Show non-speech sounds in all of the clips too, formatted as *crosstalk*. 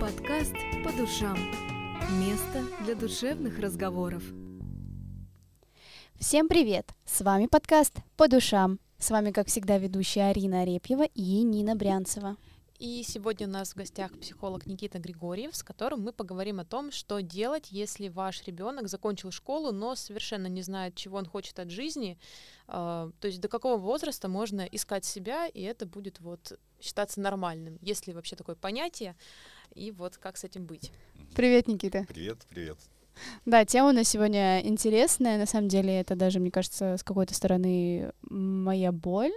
Подкаст «По душам». Место для душевных разговоров. Всем привет! С вами подкаст «По душам». С вами, как всегда, ведущая Арина Арепьева и Нина Брянцева. И сегодня у нас в гостях психолог Никита Григорьев, с которым мы поговорим о том, что делать, если ваш ребенок закончил школу, но совершенно не знает, чего он хочет от жизни. А, то есть до какого возраста можно искать себя, и это будет вот считаться нормальным, есть ли вообще такое понятие, и вот как с этим быть. Привет, Никита. Привет, привет. Да, тема у нас сегодня интересная. На самом деле, это даже, мне кажется, с какой-то стороны моя боль,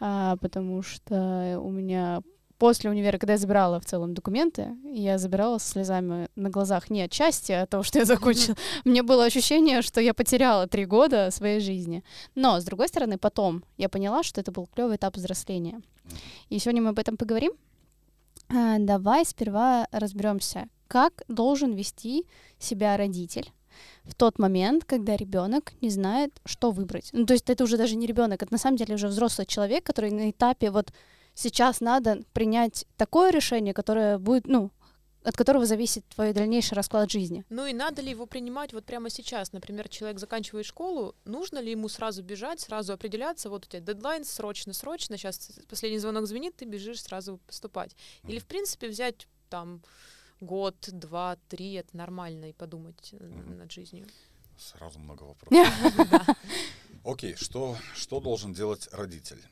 а, потому что у меня после универа, когда я забирала в целом документы, я забирала со слезами на глазах не от счастья, а от того, что я закончила. Мне было ощущение, что я потеряла три года своей жизни. Но, с другой стороны, потом я поняла, что это был клевый этап взросления. И сегодня мы об этом поговорим. А, давай сперва разберемся, как должен вести себя родитель в тот момент, когда ребенок не знает, что выбрать. Ну, то есть это уже даже не ребенок, это на самом деле уже взрослый человек, который на этапе вот сейчас надо принять такое решение, которое будет, ну, от которого зависит твой дальнейший расклад жизни. Ну и надо ли его принимать вот прямо сейчас? Например, человек заканчивает школу, нужно ли ему сразу бежать, сразу определяться, вот у тебя дедлайн, срочно, срочно, сейчас последний звонок звонит, ты бежишь сразу поступать. Или, в принципе, взять там год, два, три, это нормально, и подумать mm-hmm. над жизнью. Сразу много вопросов. *laughs* Окей, что, что должен делать родитель?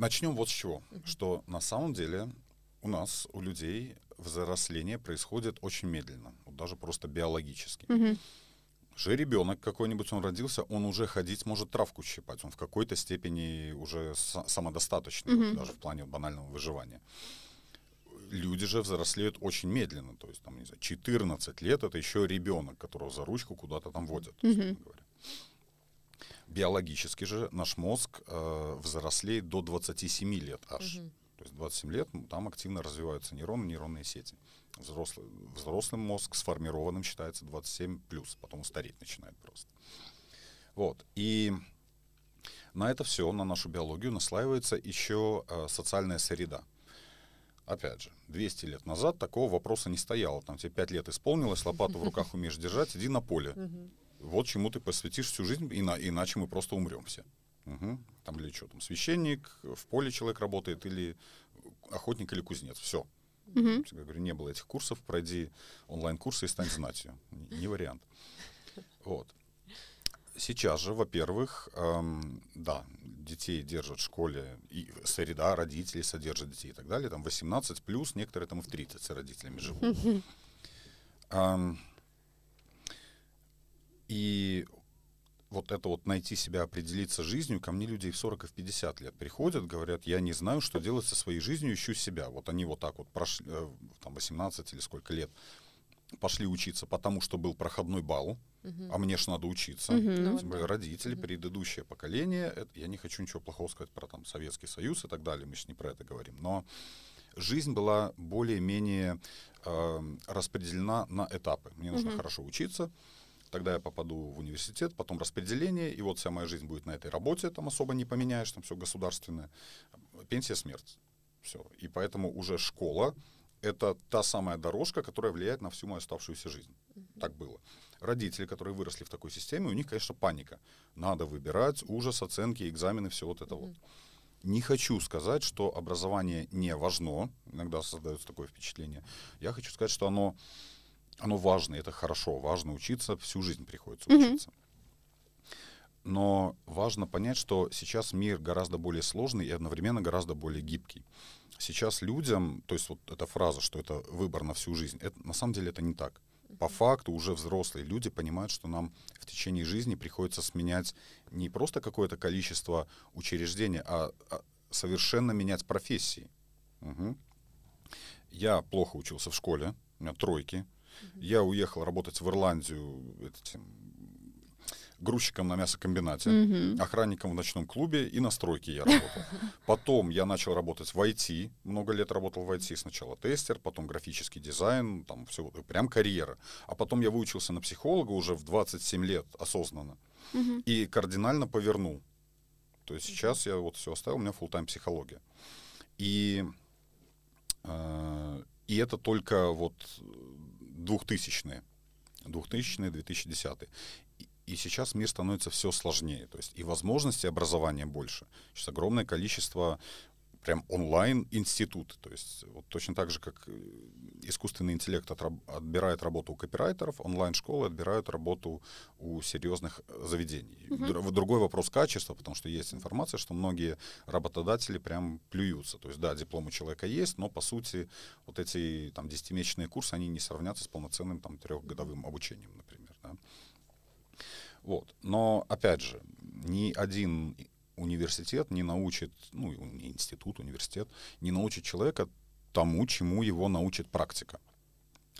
Начнем вот с чего, что на самом деле у нас, у людей, взросление происходит очень медленно, вот даже просто биологически. Mm-hmm. Же ребенок какой-нибудь, он родился, он уже ходить может травку щипать, он в какой-то степени уже самодостаточный, mm-hmm. вот, даже в плане банального выживания. Люди же взрослеют очень медленно, то есть там, не знаю, 14 лет это еще ребенок, которого за ручку куда-то там водят, mm-hmm. говоря. Биологически же наш мозг э, взрослеет до 27 лет аж. Угу. То есть 27 лет там активно развиваются нейроны, нейронные сети. Взрослый, взрослый мозг сформированным считается 27 плюс, потом стареть начинает просто. Вот. И на это все, на нашу биологию наслаивается еще э, социальная среда. Опять же, 200 лет назад такого вопроса не стояло. Там тебе 5 лет исполнилось, лопату в руках умеешь держать, иди на поле вот чему ты посвятишь всю жизнь, ина- иначе мы просто умрем все. Угу. Там или что, там священник, в поле человек работает, или охотник, или кузнец. Все. Угу. Я говорю, не было этих курсов, пройди онлайн-курсы и стань знатью. Не, вариант. Вот. Сейчас же, во-первых, эм, да, детей держат в школе, и среда, родители содержат детей и так далее, там 18 плюс, некоторые там и в 30 с родителями живут. *laughs* Эм, и вот это вот найти себя, определиться жизнью, ко мне люди в 40 и в 50 лет приходят, говорят, я не знаю, что делать со своей жизнью, ищу себя. Вот они вот так вот прошли, э, там 18 или сколько лет, пошли учиться, потому что был проходной балл, uh-huh. а мне ж надо учиться. Uh-huh. Тем более родители, uh-huh. предыдущее поколение, это, я не хочу ничего плохого сказать про там Советский Союз и так далее, мы же не про это говорим, но жизнь была более-менее э, распределена на этапы. Мне нужно uh-huh. хорошо учиться, тогда я попаду в университет, потом распределение, и вот вся моя жизнь будет на этой работе, там особо не поменяешь, там все государственное. Пенсия, смерть. Все. И поэтому уже школа — это та самая дорожка, которая влияет на всю мою оставшуюся жизнь. Mm-hmm. Так было. Родители, которые выросли в такой системе, у них, конечно, паника. Надо выбирать, ужас, оценки, экзамены, все вот это mm-hmm. вот. Не хочу сказать, что образование не важно, иногда создается такое впечатление. Я хочу сказать, что оно оно важно, это хорошо, важно учиться, всю жизнь приходится учиться. Но важно понять, что сейчас мир гораздо более сложный и одновременно гораздо более гибкий. Сейчас людям, то есть вот эта фраза, что это выбор на всю жизнь, это, на самом деле это не так. По факту уже взрослые люди понимают, что нам в течение жизни приходится сменять не просто какое-то количество учреждений, а, а совершенно менять профессии. Угу. Я плохо учился в школе, у меня тройки, я уехал работать в Ирландию этим, грузчиком на мясокомбинате, mm-hmm. охранником в ночном клубе и на стройке я работал. Потом я начал работать в IT, много лет работал в IT, сначала тестер, потом графический дизайн, там все, прям карьера. А потом я выучился на психолога уже в 27 лет осознанно mm-hmm. и кардинально повернул. То есть сейчас я вот все оставил, у меня full тайм психология. И И это только вот 2000-е, 2000-е, 2010-е. И сейчас мир становится все сложнее. То есть и возможности образования больше. Сейчас огромное количество прям онлайн-институты. То есть вот точно так же, как э, искусственный интеллект отбирает работу у копирайтеров, онлайн-школы отбирают работу у серьезных э, заведений. Mm-hmm. Другой вопрос качества, потому что есть информация, что многие работодатели прям плюются. То есть да, диплом у человека есть, но по сути вот эти там десятимесячные курсы, они не сравнятся с полноценным там трехгодовым обучением, например. Да? Вот. Но опять же, ни один университет не научит, ну, институт, университет, не научит человека тому, чему его научит практика.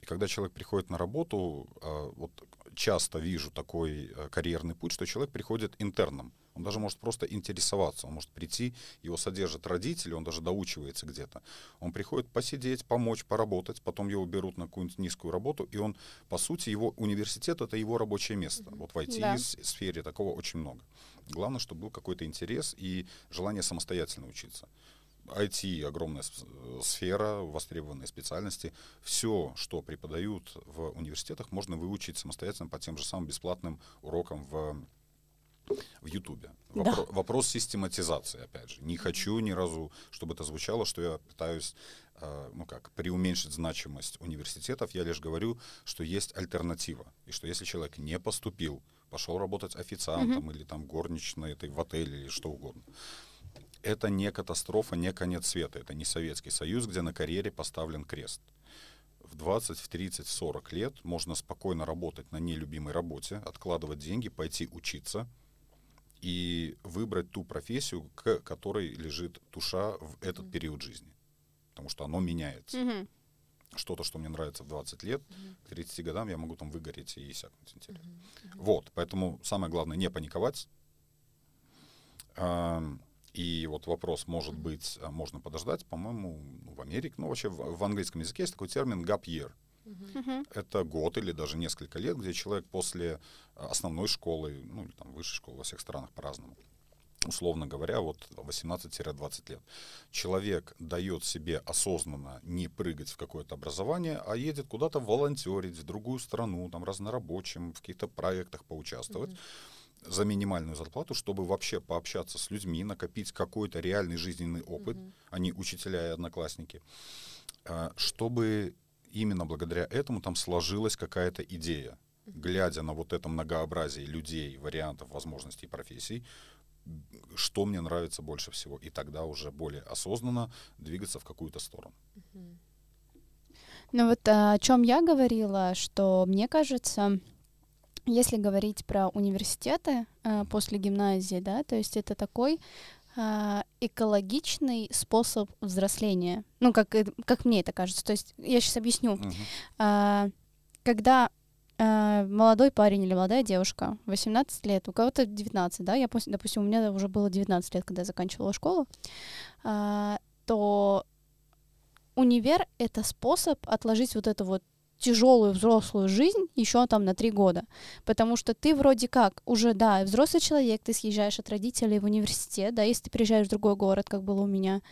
И когда человек приходит на работу, а, вот часто вижу такой э, карьерный путь, что человек приходит интерном. Он даже может просто интересоваться, он может прийти, его содержат родители, он даже доучивается где-то. Он приходит посидеть, помочь, поработать, потом его берут на какую-нибудь низкую работу, и он, по сути, его университет — это его рабочее место. Вот в IT-сфере да. такого очень много. Главное, чтобы был какой-то интерес и желание самостоятельно учиться. IT огромная сфера, востребованные специальности. Все, что преподают в университетах, можно выучить самостоятельно по тем же самым бесплатным урокам в в Ютубе. Да. Вопро- вопрос систематизации, опять же. Не хочу ни разу, чтобы это звучало, что я пытаюсь, э, ну как, преуменьшить значимость университетов. Я лишь говорю, что есть альтернатива. И что если человек не поступил, пошел работать официантом mm-hmm. или там горничной этой в отеле или что угодно, это не катастрофа, не конец света. Это не Советский Союз, где на карьере поставлен крест. В 20, в 30, в 40 лет можно спокойно работать на нелюбимой работе, откладывать деньги, пойти учиться и выбрать ту профессию, к которой лежит душа в этот период жизни. Потому что оно меняется. Mm-hmm. Что-то, что мне нравится в 20 лет, mm-hmm. к 30 годам я могу там выгореть и иссякнуть интерес. Mm-hmm. Вот, поэтому самое главное не паниковать. И вот вопрос, может быть, а можно подождать, по-моему, в Америке, ну вообще в, в английском языке есть такой термин gap year. Uh-huh. Это год или даже несколько лет, где человек после а, основной школы, ну или там высшей школы во всех странах по-разному, условно говоря, вот 18-20 лет, человек дает себе осознанно не прыгать в какое-то образование, а едет куда-то волонтерить в другую страну, там разнорабочим, в каких-то проектах поучаствовать. Uh-huh за минимальную зарплату, чтобы вообще пообщаться с людьми, накопить какой-то реальный жизненный опыт, mm-hmm. а не учителя и одноклассники, а, чтобы именно благодаря этому там сложилась какая-то идея. Глядя на вот это многообразие людей, вариантов, возможностей, профессий, что мне нравится больше всего, и тогда уже более осознанно двигаться в какую-то сторону. Ну вот а, о чем я говорила, что мне кажется, если говорить про университеты э, после гимназии, да, то есть это такой экологичный способ взросления. Ну, как, как мне это кажется. То есть я сейчас объясню. Uh-huh. Когда э, молодой парень или молодая девушка, 18 лет, у кого-то 19, да, я, допустим, у меня уже было 19 лет, когда я заканчивала школу, то универ — это способ отложить вот это вот тяжелую взрослую жизнь еще там на три года. Потому что ты вроде как уже, да, взрослый человек, ты съезжаешь от родителей в университет, да, если ты приезжаешь в другой город, как было у меня,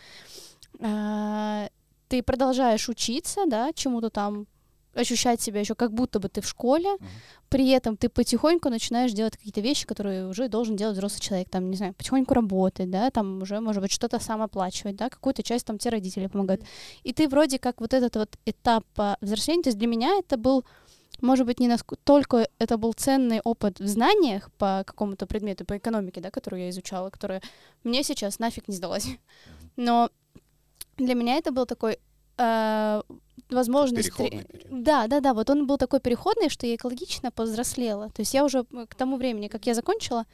а, ты продолжаешь учиться, да, чему-то там ощущать себя еще как будто бы ты в школе, uh-huh. при этом ты потихоньку начинаешь делать какие-то вещи, которые уже должен делать взрослый человек, там, не знаю, потихоньку работать, да, там уже, может быть, что-то сам оплачивать, да, какую-то часть там тебе родители помогают. Uh-huh. И ты вроде как вот этот вот этап взросления, то есть для меня это был может быть, не настолько это был ценный опыт в знаниях по какому-то предмету, по экономике, да, которую я изучала, которая мне сейчас нафиг не сдалась. Но для меня это был такой э, возможность... Переходный период. Да, да, да, вот он был такой переходный, что я экологично повзрослела. То есть я уже к тому времени, как я закончила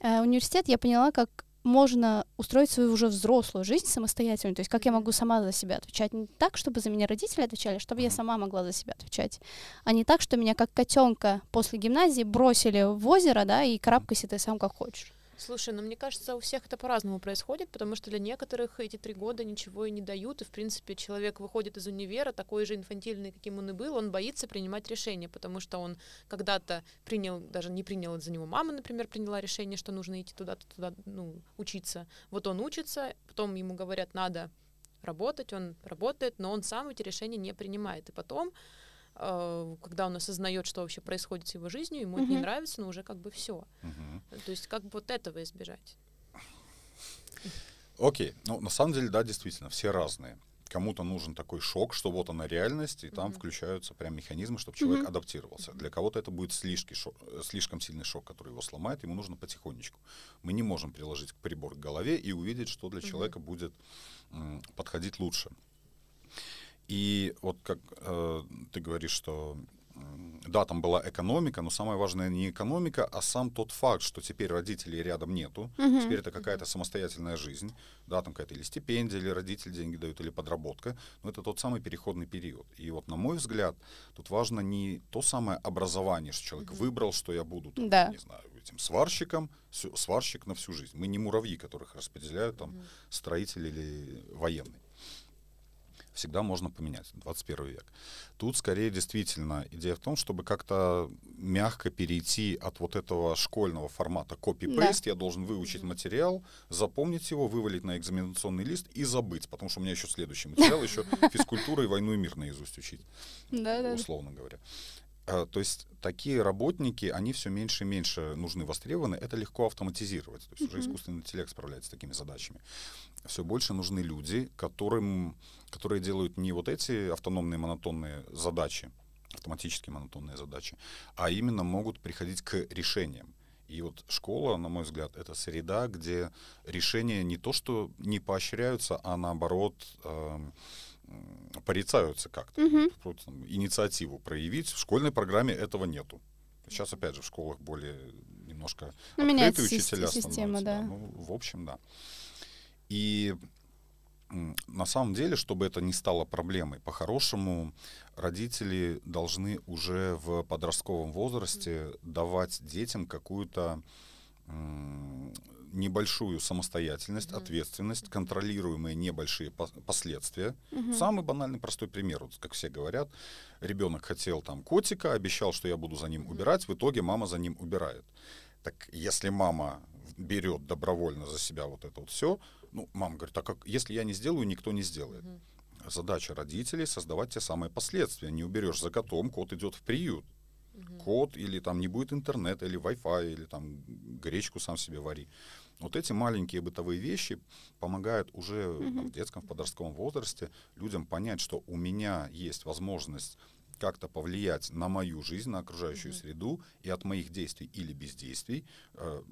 э, университет, я поняла, как можно устроить свою уже взрослую жизнь самостоятельно. То есть как я могу сама за себя отвечать. Не так, чтобы за меня родители отвечали, чтобы я сама могла за себя отвечать. А не так, что меня как котенка после гимназии бросили в озеро, да, и карабкайся ты сам как хочешь. Слушай, ну мне кажется, у всех это по-разному происходит, потому что для некоторых эти три года ничего и не дают, и в принципе человек выходит из универа такой же инфантильный, каким он и был, он боится принимать решения, потому что он когда-то принял, даже не принял за него мама, например, приняла решение, что нужно идти туда-то, туда, ну, учиться. Вот он учится, потом ему говорят, надо работать, он работает, но он сам эти решения не принимает. И потом, когда он осознает, что вообще происходит с его жизнью, ему это не нравится, но уже как бы все. Мгм. То есть как бы вот этого избежать. Окей, ну на самом деле, да, действительно, все разные. Кому-то нужен такой шок, что вот она реальность, и там Мгм. включаются прям механизмы, чтобы человек Мгм. адаптировался. Для кого-то это будет слишком, шок, э, слишком сильный шок, который его сломает, ему нужно потихонечку. Мы не можем приложить прибор к голове и увидеть, что для Мгм. человека будет м, подходить лучше. И вот как э, ты говоришь, что да, там была экономика, но самое важное не экономика, а сам тот факт, что теперь родителей рядом нету, Мгм. теперь это какая-то самостоятельная жизнь, да, там какая-то или стипендия, или родители деньги дают, или подработка, но это тот самый переходный период. И вот, на мой взгляд, тут важно не то самое образование, что человек Мгм. выбрал, что я буду, там, Да. не знаю, этим сварщиком, сварщик на всю жизнь. Мы не муравьи, которых распределяют там Мгм. строитель или военный. Всегда можно поменять, 21 век. Тут скорее действительно идея в том, чтобы как-то мягко перейти от вот этого школьного формата copy-paste. Я должен выучить материал, запомнить его, вывалить на экзаменационный лист и забыть, потому что у меня еще следующий материал, еще *laughs* физкультура и войну и мир наизусть учить условно говоря. А, То есть такие работники, они все меньше и меньше нужны, востребованы. Это легко автоматизировать. То есть уже Мгм. искусственный интеллект справляется с такими задачами. Все больше нужны люди, которым, которые делают не вот эти автономные монотонные задачи, автоматические монотонные задачи, а именно могут приходить к решениям. И вот школа, на мой взгляд, это среда, где решения не то, что не поощряются, а наоборот м, порицаются как-то. Вот, там, инициативу проявить. В школьной программе этого нету. Сейчас, опять же, в школах более немножко Ну, открытые учителя система, становятся, да. Ну, в общем, да. И на самом деле, чтобы это не стало проблемой, по-хорошему родители должны уже в подростковом возрасте давать детям какую-то небольшую самостоятельность, Мгм. ответственность, контролируемые небольшие пос- последствия. Мгм. Самый банальный простой пример, вот как все говорят, ребенок хотел там котика, обещал, что я буду за ним Мгм. убирать, в итоге мама за ним убирает. Так если мама берет добровольно за себя вот это вот все, ну, мама говорит, так как если я не сделаю, никто не сделает. Мгм. Задача родителей создавать те самые последствия. Не уберешь за котом, кот идет в приют. Мгм. Кот или там не будет интернета, или Wi-Fi, или там гречку сам себе вари. Вот эти маленькие бытовые вещи помогают уже там, Мгм. в детском, в подростковом возрасте людям понять, что у меня есть возможность как-то повлиять на мою жизнь, на окружающую Мгм. среду, и от моих действий или бездействий э,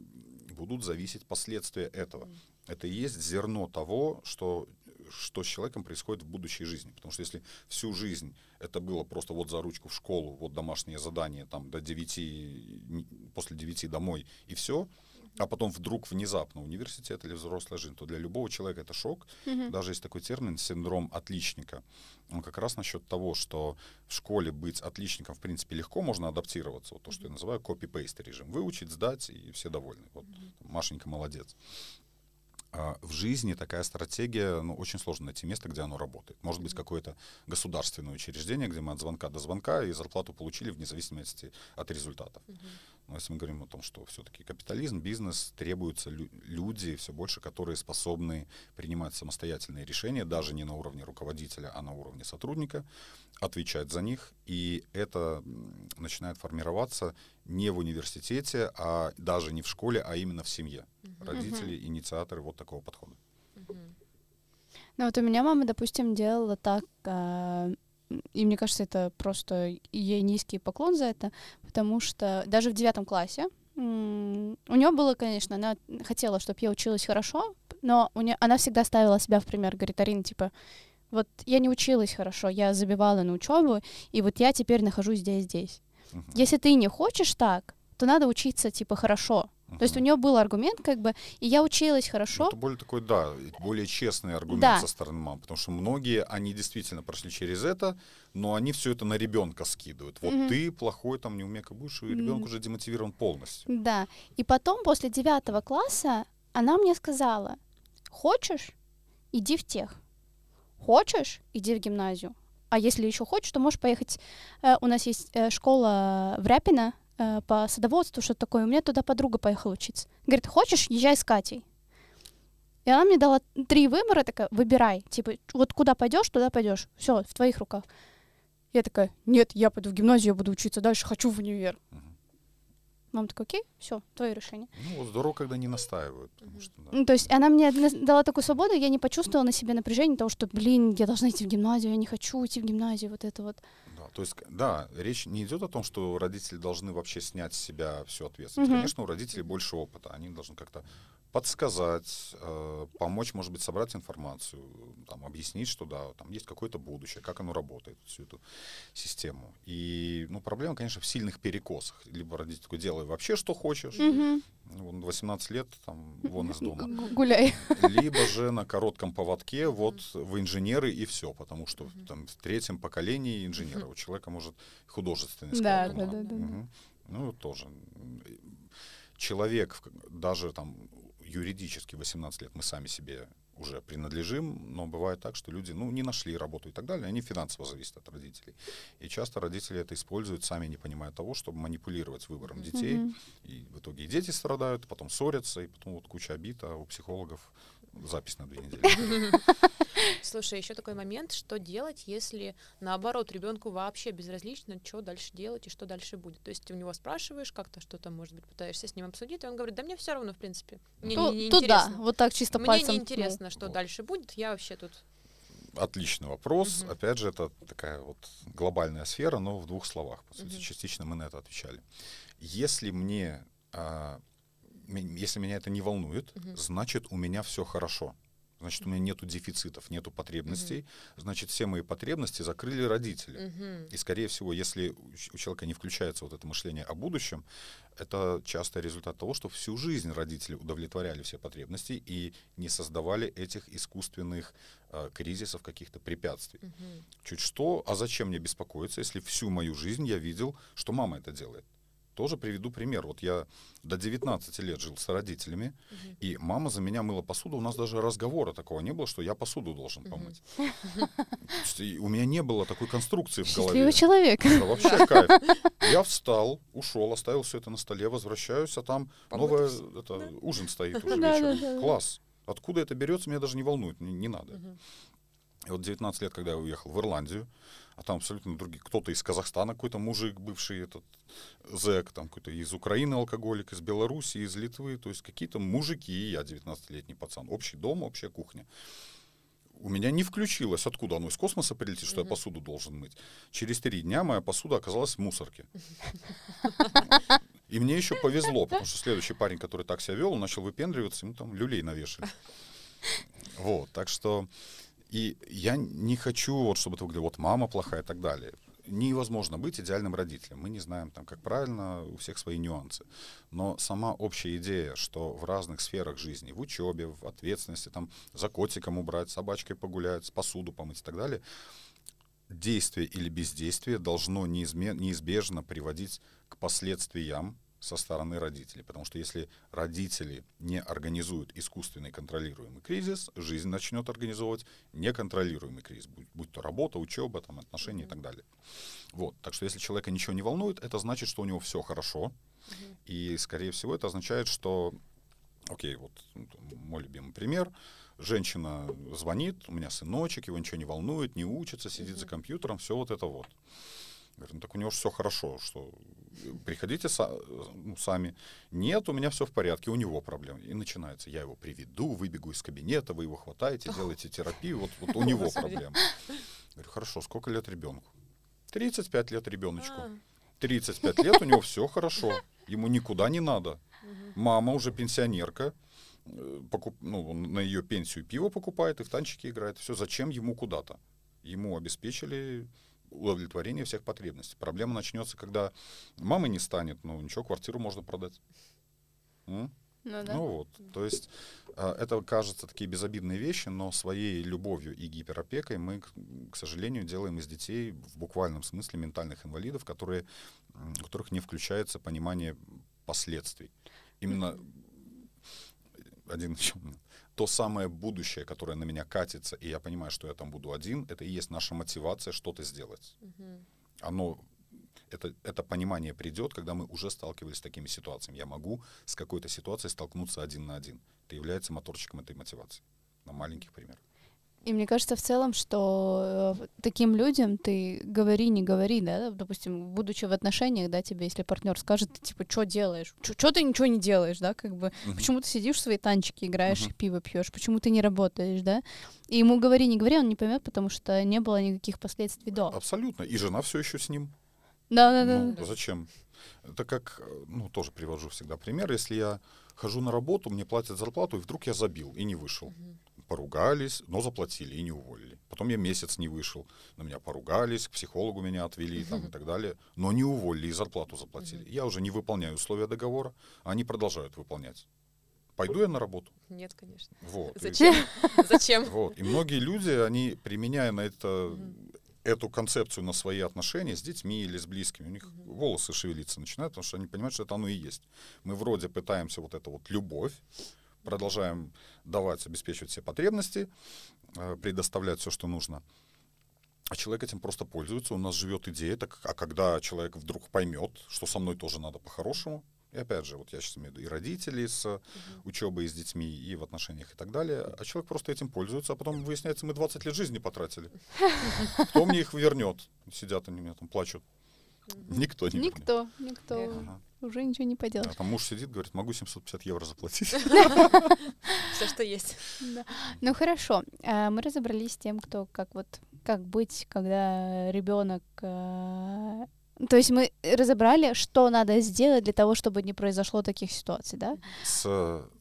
будут зависеть последствия этого. Мгм. Это и есть зерно того, что, что с человеком происходит в будущей жизни. Потому что если всю жизнь это было просто вот за ручку в школу, вот домашнее задание, там до 9, не- после 9 домой, и все, а потом вдруг внезапно университет или взрослая жизнь, то для любого человека это шок. Мгм. Даже есть такой термин синдром отличника. Он как раз насчет того, что в школе быть отличником, в принципе, легко можно адаптироваться. Вот то, что я называю копи-пейст режим. Выучить, сдать, и все довольны. Вот Машенька молодец. А в жизни такая стратегия, ну, очень сложно найти место, где оно работает. Может быть, какое-то государственное учреждение, где мы от звонка до звонка и зарплату получили вне зависимости от результатов. Мгм. Но если мы говорим о том, что все-таки капитализм, бизнес, требуются лю- люди все больше, которые способны принимать самостоятельные решения, даже не на уровне руководителя, а на уровне сотрудника, отвечать за них. И это начинает формироваться не в университете, а даже не в школе, а именно в семье. Родители, инициаторы вот такого подхода. Ну вот у меня мама, допустим, делала так, а, и мне кажется, это просто ей низкий поклон за это, потому что даже в девятом классе у нее было, конечно, она хотела, чтобы я училась хорошо, но у нее, она всегда ставила себя в пример, говорит, Арина, типа, вот я не училась хорошо, я забивала на учебу, и вот я теперь нахожусь здесь, здесь. Мгм. Если ты не хочешь так, то надо учиться, типа, хорошо. То есть у нее был аргумент, как бы, и я училась Ну, хорошо, Это более такой, да, более честный аргумент Да. со стороны мам, потому что многие, они действительно прошли через это, но они все это на ребенка скидывают. Вот Мгм. ты плохой, там, неумека будешь, и ребенок уже демотивирован полностью. Да. И потом, после девятого класса, она мне сказала, хочешь, иди в тех. Хочешь, иди в гимназию. А если еще хочешь, то можешь поехать. Э, у нас есть э, школа в Ряпино э, по садоводству, что-то такое. У меня туда подруга поехала учиться. Говорит, хочешь, езжай с Катей. И она мне дала три выбора, такая, выбирай. Типа, вот куда пойдешь, туда пойдешь. Все, в твоих руках. Я такая, нет, я пойду в гимназию, я буду учиться дальше, хочу в универ. Мгм. Мама такая, окей, все, твое решение. Ну, здорово, когда не настаивают. потому что, да. Ну, то есть она мне дала такую свободу, я не почувствовала на себе напряжение того, что, блин, я должна идти в гимназию, я не хочу идти в гимназию, вот это вот. Да, то есть, да, речь не идет о том, что родители должны вообще снять с себя всю ответственность. Мгм. Конечно, у родителей больше опыта, они должны как-то подсказать, э, помочь, может быть, собрать информацию, там, объяснить, что да, там есть какое-то будущее, как оно работает, всю эту систему. И, ну, проблема, конечно, в сильных перекосах. Либо родитель такой, делай вообще, что хочешь, ну, вон 18 лет, там, вон из дома. Гуляй. Либо же на коротком поводке вот в инженеры и все, потому что там в третьем поколении инженера у человека может художественный Да, да, да, да. Мгм. Ну, тоже. Человек, даже там юридически 18 лет мы сами себе уже принадлежим, но бывает так, что люди, ну, не нашли работу и так далее, они финансово зависят от родителей. И часто родители это используют, сами не понимая того, чтобы манипулировать выбором детей. Мгм. И в итоге и дети страдают, потом ссорятся, и потом вот куча обид, а у психологов запись на две недели. *laughs* Слушай, еще такой момент, что делать, если наоборот ребенку вообще безразлично, что дальше делать и что дальше будет. То есть ты у него спрашиваешь, как-то что-то, может быть, пытаешься с ним обсудить, и он говорит, да мне все равно, в принципе. Мне Ту- не, не Туда, интересно. вот так чисто Мне пальцем. не ткнул. интересно, что Вот. дальше будет. Я вообще тут. Отличный вопрос. Мгм. Опять же, это такая вот глобальная сфера, но в двух словах. По сути, Мгм. частично мы на это отвечали. Если мне, а, если меня это не волнует, Мгм. значит у меня все хорошо. Значит, у меня нету дефицитов, нету потребностей. Значит, все мои потребности закрыли родители. Мгм. И, скорее всего, если у человека не включается вот это мышление о будущем, это часто результат того, что всю жизнь родители удовлетворяли все потребности и не создавали этих искусственных э, кризисов, каких-то препятствий. Мгм. Чуть что, а зачем мне беспокоиться, если всю мою жизнь я видел, что мама это делает? Тоже приведу пример. Вот я до 19 лет жил с родителями, Мгм. и мама за меня мыла посуду. У нас даже разговора такого не было, что я посуду должен помыть. И у меня не было такой конструкции в голове. Счастливый человек. Да, вообще кайф. Я встал, ушел, оставил все это на столе, возвращаюсь, а там новое, это, ужин стоит *laughs* уже Да, вечером. да, да. Класс. Откуда это берется, меня даже не волнует, не, не надо. Мгм. И вот 19 лет, когда я уехал в Ирландию, а там абсолютно другие, кто-то из Казахстана, какой-то мужик, бывший этот зэк, там какой-то из Украины алкоголик, из Беларуси, из Литвы, то есть какие-то мужики, и я 19-летний пацан. Общий дом, общая кухня. У меня не включилось, откуда оно из космоса прилетит, что я Мгм. посуду должен мыть. Через три дня моя посуда оказалась в мусорке. И мне еще повезло, потому что следующий парень, который так себя вел, он начал выпендриваться, ему там люлей навешали. Вот, так что и я не хочу, вот, чтобы ты говорил, вот мама плохая и так далее. Невозможно быть идеальным родителем. Мы не знаем, там, как правильно, у всех свои нюансы. Но сама общая идея, что в разных сферах жизни, в учебе, в ответственности, там, за котиком убрать, собачкой погулять, посуду помыть и так далее, действие или бездействие должно неизме- неизбежно приводить к последствиям со стороны родителей. Потому что если родители не организуют искусственный контролируемый кризис, жизнь начнет организовывать неконтролируемый кризис, будь, будь то работа, учеба, там, отношения и так далее. Вот. Так что если человека ничего не волнует, это значит, что у него все хорошо. Мгм. И, скорее всего, это означает, что, окей, вот ну, мой любимый пример, женщина звонит, у меня сыночек, его ничего не волнует, не учится, сидит за Мгм. компьютером, все вот это вот. Говорю, ну так у него же все хорошо, что приходите ну, сами. Нет, у меня все в порядке, у него проблемы. И начинается, я его приведу, выбегу из кабинета, вы его хватаете, делаете терапию, вот, вот у *laughs* него проблемы. Говорю, хорошо, сколько лет ребенку? 35 лет ребеночку. А, 35 лет, у него все хорошо. Ему никуда не надо. Мама уже пенсионерка. э, покуп- ну, на ее пенсию пиво покупает и в танчики играет. Все, зачем ему куда-то? Ему обеспечили удовлетворение всех потребностей. Проблема начнется, когда мамы не станет. Ну, ничего, квартиру можно продать. М? Ну да. Ну вот, то есть а, это кажется такие безобидные вещи, но своей любовью и гиперопекой мы, к, сожалению, делаем из детей в буквальном смысле ментальных инвалидов, которые, у которых не включается понимание последствий. Именно один еще. То самое будущее, которое на меня катится, и я понимаю, что я там буду один, это и есть наша мотивация что-то сделать. Мгм. Оно это, это понимание придет, когда мы уже сталкивались с такими ситуациями. Я могу с какой-то ситуацией столкнуться один на один. Это является моторчиком этой мотивации. На маленьких примерах. И мне кажется в целом, что э, таким людям ты говори, не говори, да, допустим, будучи в отношениях, да, тебе, если партнер скажет, ты, типа, что делаешь? Что ты ничего не делаешь, да, как бы, Мгм. почему ты сидишь в свои танчики, играешь, Мгм. и пиво пьешь, почему ты не работаешь, да? И ему говори, не говори, он не поймет, потому что не было никаких последствий до. Абсолютно. И жена все еще с ним. Да, да, да. Зачем? Это как, ну, тоже привожу всегда пример. Если я хожу на работу, мне платят зарплату, и вдруг я забил и не вышел. Поругались, но заплатили и не уволили. Потом я месяц не вышел, на меня поругались, к психологу меня отвели там, и так далее, но не уволили и зарплату заплатили. Я уже не выполняю условия договора, а они продолжают выполнять. Пойду я на работу. Нет, конечно. Вот. И- Зачем? *laughs* Зачем? вот. И многие люди, они, применяя на это, эту концепцию на свои отношения с детьми или с близкими, у них Мгм. волосы шевелиться начинают, потому что они понимают, что это оно и есть. Мы вроде пытаемся вот эту вот любовь, продолжаем давать, обеспечивать все потребности, э, предоставлять все, что нужно. А человек этим просто пользуется, у нас живет идея, так, а когда человек вдруг поймет, что со мной тоже надо по-хорошему, и опять же, вот я сейчас имею в виду и родителей с учебой, и с детьми, и в отношениях и так далее, а человек просто этим пользуется, а потом выясняется, мы 20 лет жизни потратили. *laughs* Кто мне их вернет? Сидят они у меня там плачут. Никто не вернет. Никто, никто. Ага. Уже ничего не А поделаешь. там муж сидит, говорит, могу 750 евро заплатить. *laughs* Все, что есть. Да. Ну хорошо, а, мы разобрались с тем, кто как вот как быть, когда ребенок. То есть мы разобрали, что надо сделать для того, чтобы не произошло таких ситуаций, да? С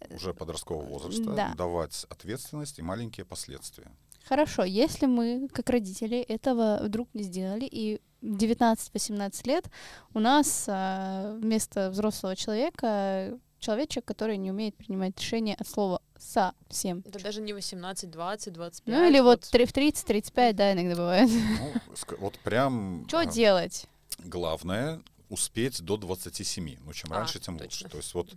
уже подросткового возраста Да. давать ответственность и маленькие последствия. Хорошо, если мы, как родители, этого вдруг не сделали, и 19-18 лет у нас а, вместо взрослого человека человечек, который не умеет принимать решения от слова совсем. Это даже не 18, 20, 25. Ну или вот три- в 30-35, да, иногда бывает. Ну, вот прям Что а, делать? главное успеть до 27. Ну, чем А, раньше, тем точно. лучше. То есть вот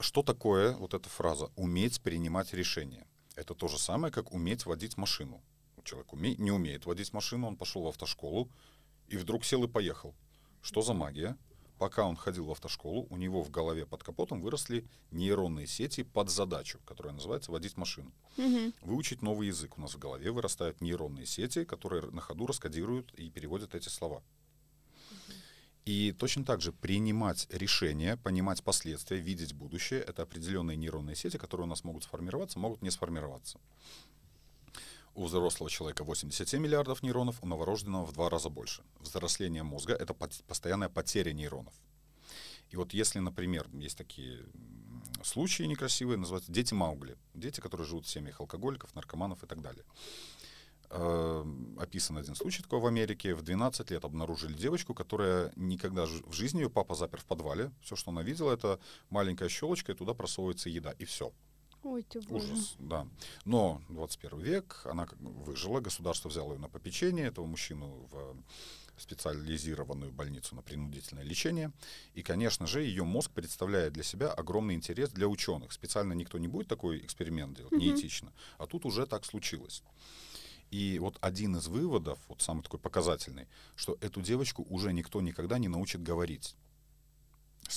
что такое вот эта фраза «уметь принимать решения»? Это то же самое, как уметь водить машину. Человек уме- не умеет водить машину, он пошел в автошколу и вдруг сел и поехал. Что за магия? Пока он ходил в автошколу, у него в голове под капотом выросли нейронные сети под задачу, которая называется «водить машину». Мгм. Выучить новый язык. У нас в голове вырастают нейронные сети, которые на ходу раскодируют и переводят эти слова. И точно так же принимать решения, понимать последствия, видеть будущее — это определенные нейронные сети, которые у нас могут сформироваться, могут не сформироваться. У взрослого человека 87 миллиардов нейронов, у новорожденного в два раза больше. Взросление мозга — это постоянная потеря нейронов. И вот если, например, есть такие случаи некрасивые, называются дети Маугли. Дети, которые живут в семьях алкоголиков, наркоманов и так далее. Э, описан один случай такой в Америке. В 12 лет обнаружили девочку, которая никогда в жизни ее папа запер в подвале. Все, что она видела, это маленькая щелочка, и туда просовывается еда. И все. Ой, ты боже. Ужас, да. Но 21 век, она как бы выжила, государство взяло ее на попечение, этого мужчину в специализированную больницу на принудительное лечение. И, конечно же, ее мозг представляет для себя огромный интерес для ученых. Специально никто не будет такой эксперимент делать, неэтично. А тут уже так случилось. И вот один из выводов, вот самый такой показательный, что эту девочку уже никто никогда не научит говорить.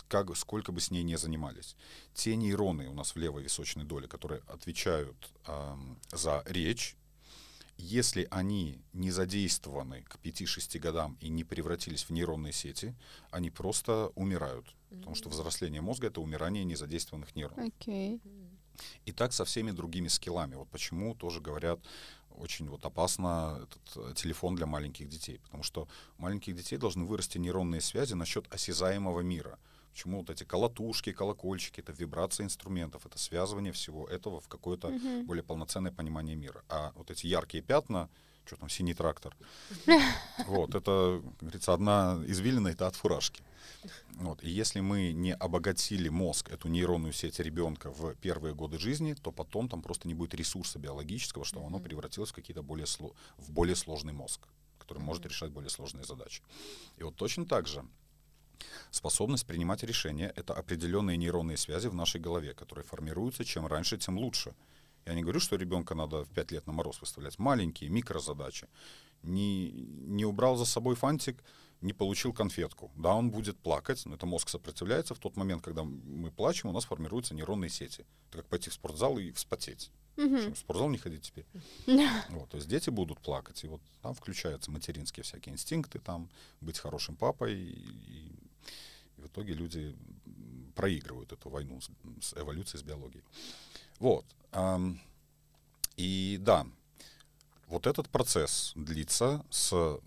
Как, сколько бы с ней не занимались. Те нейроны у нас в левой височной доле, которые отвечают ам, за речь, если они не задействованы к 5-6 годам и не превратились в нейронные сети, они просто умирают. Потому что взросление мозга — это умирание незадействованных нейронов. Окей. И так со всеми другими скиллами. Вот почему тоже говорят, очень вот опасно этот э, телефон для маленьких детей. Потому что у маленьких детей должны вырасти нейронные связи насчет осязаемого мира. Почему вот эти колотушки, колокольчики, это вибрация инструментов, это связывание всего этого в какое-то Мгм. более полноценное понимание мира. А вот эти яркие пятна, что там, синий трактор, *laughs* вот, это, как говорится, одна извилина, это от фуражки. Вот. И если мы не обогатили мозг, эту нейронную сеть ребенка в первые годы жизни, то потом там просто не будет ресурса биологического, что оно превратилось в какие-то более, сло- в более сложный мозг, который может решать более сложные задачи. И вот точно так же способность принимать решения — это определенные нейронные связи в нашей голове, которые формируются чем раньше, тем лучше. Я не говорю, что ребенка надо в 5 лет на мороз выставлять. Маленькие, микрозадачи. Не, не убрал за собой фантик, не получил конфетку. Да, он будет плакать, но это мозг сопротивляется. В тот момент, когда мы плачем, у нас формируются нейронные сети. Это как пойти в спортзал и вспотеть. Мгм. В спортзал не ходить теперь. Вот, то есть дети будут плакать, и вот там включаются материнские всякие инстинкты, там быть хорошим папой, и, и- в итоге люди проигрывают эту войну с, с эволюцией, с биологией. Вот. и да, вот этот процесс длится с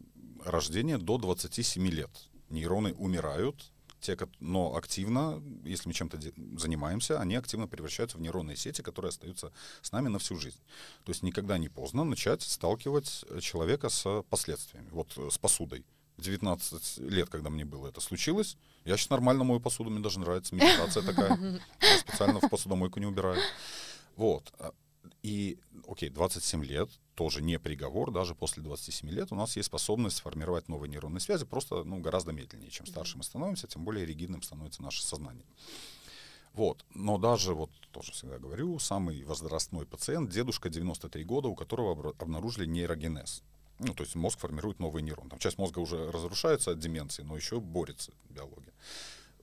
рождения до 27 лет. Нейроны умирают, те, но активно, если мы чем-то занимаемся, они активно превращаются в нейронные сети, которые остаются с нами на всю жизнь. То есть никогда не поздно начать сталкивать э, человека с последствиями. Вот э, с посудой. В 19 лет, когда мне было это случилось, я сейчас нормально мою посуду, мне даже нравится, медитация такая. Специально в посудомойку не убираю. Вот. И, окей, 27 лет, тоже не приговор, даже после 27 лет у нас есть способность формировать новые нейронные связи, просто ну, гораздо медленнее. Чем старше мы становимся, тем более ригидным становится наше сознание. Вот. Но даже, вот тоже всегда говорю, самый возрастной пациент, дедушка 93 года, у которого обнаружили нейрогенез. Ну, то есть мозг формирует новые нейроны. Там часть мозга уже разрушается от деменции, но еще борется биология.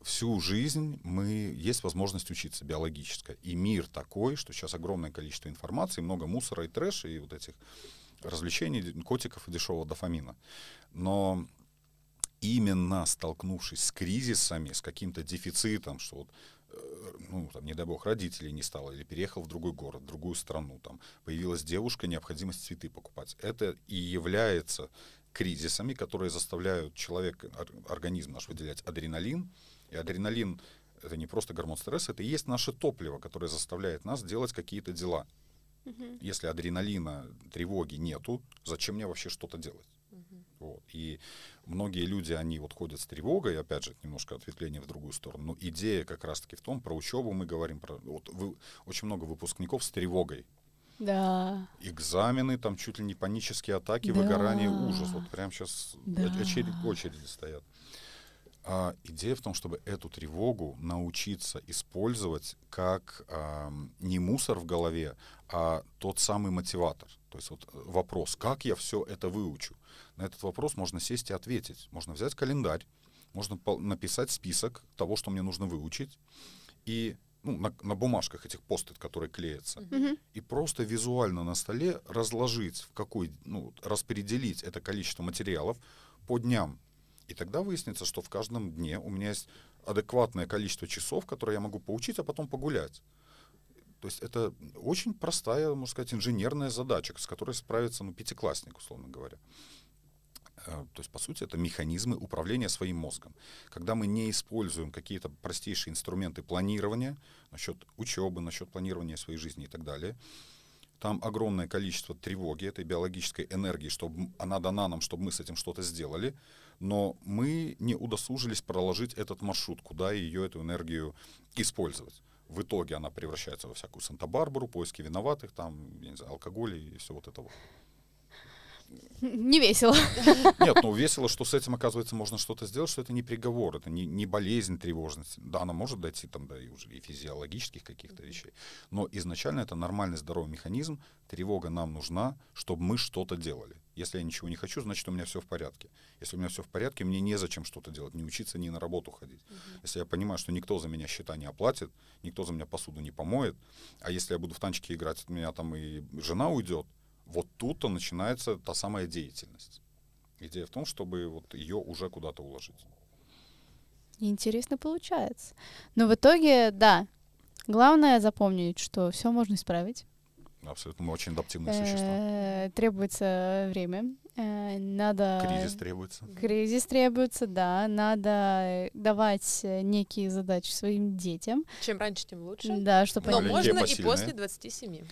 Всю жизнь мы есть возможность учиться биологическая. И мир такой, что сейчас огромное количество информации, много мусора и трэша, и вот этих развлечений, котиков и дешевого дофамина. Но именно столкнувшись с кризисами, с каким-то дефицитом, что вот, э, ну, там, не дай бог, родителей не стало, или переехал в другой город, в другую страну, там, появилась девушка, необходимость цветы покупать. Это и является кризисами, которые заставляют человека, ор- организм наш выделять адреналин. И адреналин — это не просто гормон стресса, это и есть наше топливо, которое заставляет нас делать какие-то дела. Если адреналина, тревоги нету, зачем мне вообще что-то делать? Вот. И многие люди, они вот ходят с тревогой, опять же, немножко ответвление в другую сторону. Но идея как раз-таки в том, про учебу мы говорим, про, вот вы- очень много выпускников с тревогой. Да. Экзамены, там чуть ли не панические атаки, Да. выгорание, ужас. Вот прям сейчас Да. очереди стоят. А, идея в том, чтобы эту тревогу научиться использовать как ам, не мусор в голове, а тот самый мотиватор. То есть вот э, вопрос, как я все это выучу? На этот вопрос можно сесть и ответить. Можно взять календарь, можно написать список того, что мне нужно выучить, и ну, на, на бумажках этих постит, которые клеятся, Мгм. и просто визуально на столе разложить, в какой, ну, распределить это количество материалов по дням. И тогда выяснится, что в каждом дне у меня есть адекватное количество часов, которые я могу поучить, а потом погулять. То есть это очень простая, можно сказать, инженерная задача, с которой справится ну, пятиклассник, условно говоря. Э, То есть, по сути, это механизмы управления своим мозгом. Когда мы не используем какие-то простейшие инструменты планирования насчет учебы, насчет планирования своей жизни и так далее, там огромное количество тревоги, этой биологической энергии, чтобы она дана нам, чтобы мы с этим что-то сделали, но мы не удосужились проложить этот маршрут, куда ее, эту энергию использовать. В итоге она превращается во всякую Санта-Барбару, поиски виноватых, там, я не знаю, алкоголь и все вот это вот. Не весело. *laughs* Нет, ну весело, что с этим, оказывается, можно что-то сделать, что это не приговор, это не, не болезнь, тревожность. Да, она может дойти там до и уже и физиологических каких-то вещей. Но изначально это нормальный здоровый механизм. Тревога нам нужна, чтобы мы что-то делали. Если я ничего не хочу, значит, у меня все в порядке. Если у меня все в порядке, мне незачем что-то делать, не учиться, ни на работу ходить. Если я понимаю, что никто за меня счета не оплатит, никто за меня посуду не помоет, а если я буду в танчики играть, от меня там и жена уйдет, вот тут-то начинается та самая деятельность. Идея в том, чтобы вот ее уже куда-то уложить. Интересно получается. Но в итоге, да, главное запомнить, что все можно исправить. Абсолютно мы очень адаптивные существа. Э, Требуется время. э, Надо... Кризис требуется. Кризис требуется, да. Надо давать э, некие задачи своим детям. Чем раньше, тем лучше. Да, чтобы Но они... Можно и после 27.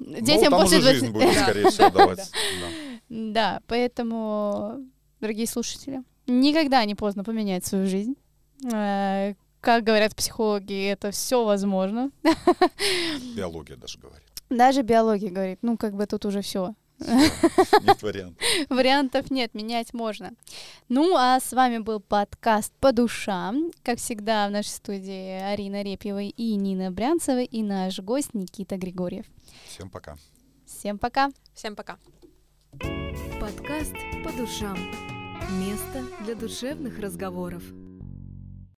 Детям ну, после уже жизнь 20... будет, скорее всего, давать. Да. *laughs* Да, поэтому, дорогие слушатели, никогда не поздно поменять свою жизнь. Э, Как говорят психологи, это все возможно. *laughs* Биология даже говорит. Даже биология говорит, ну как бы тут уже все. Нет вариантов. *laughs* Вариантов нет, менять можно. Ну, а с вами был подкаст «По душам». Как всегда, в нашей студии Арина Репьева и Нина Брянцева, и наш гость Никита Григорьев. Всем пока. Всем пока! Всем пока. Подкаст по душам. Место для душевных разговоров.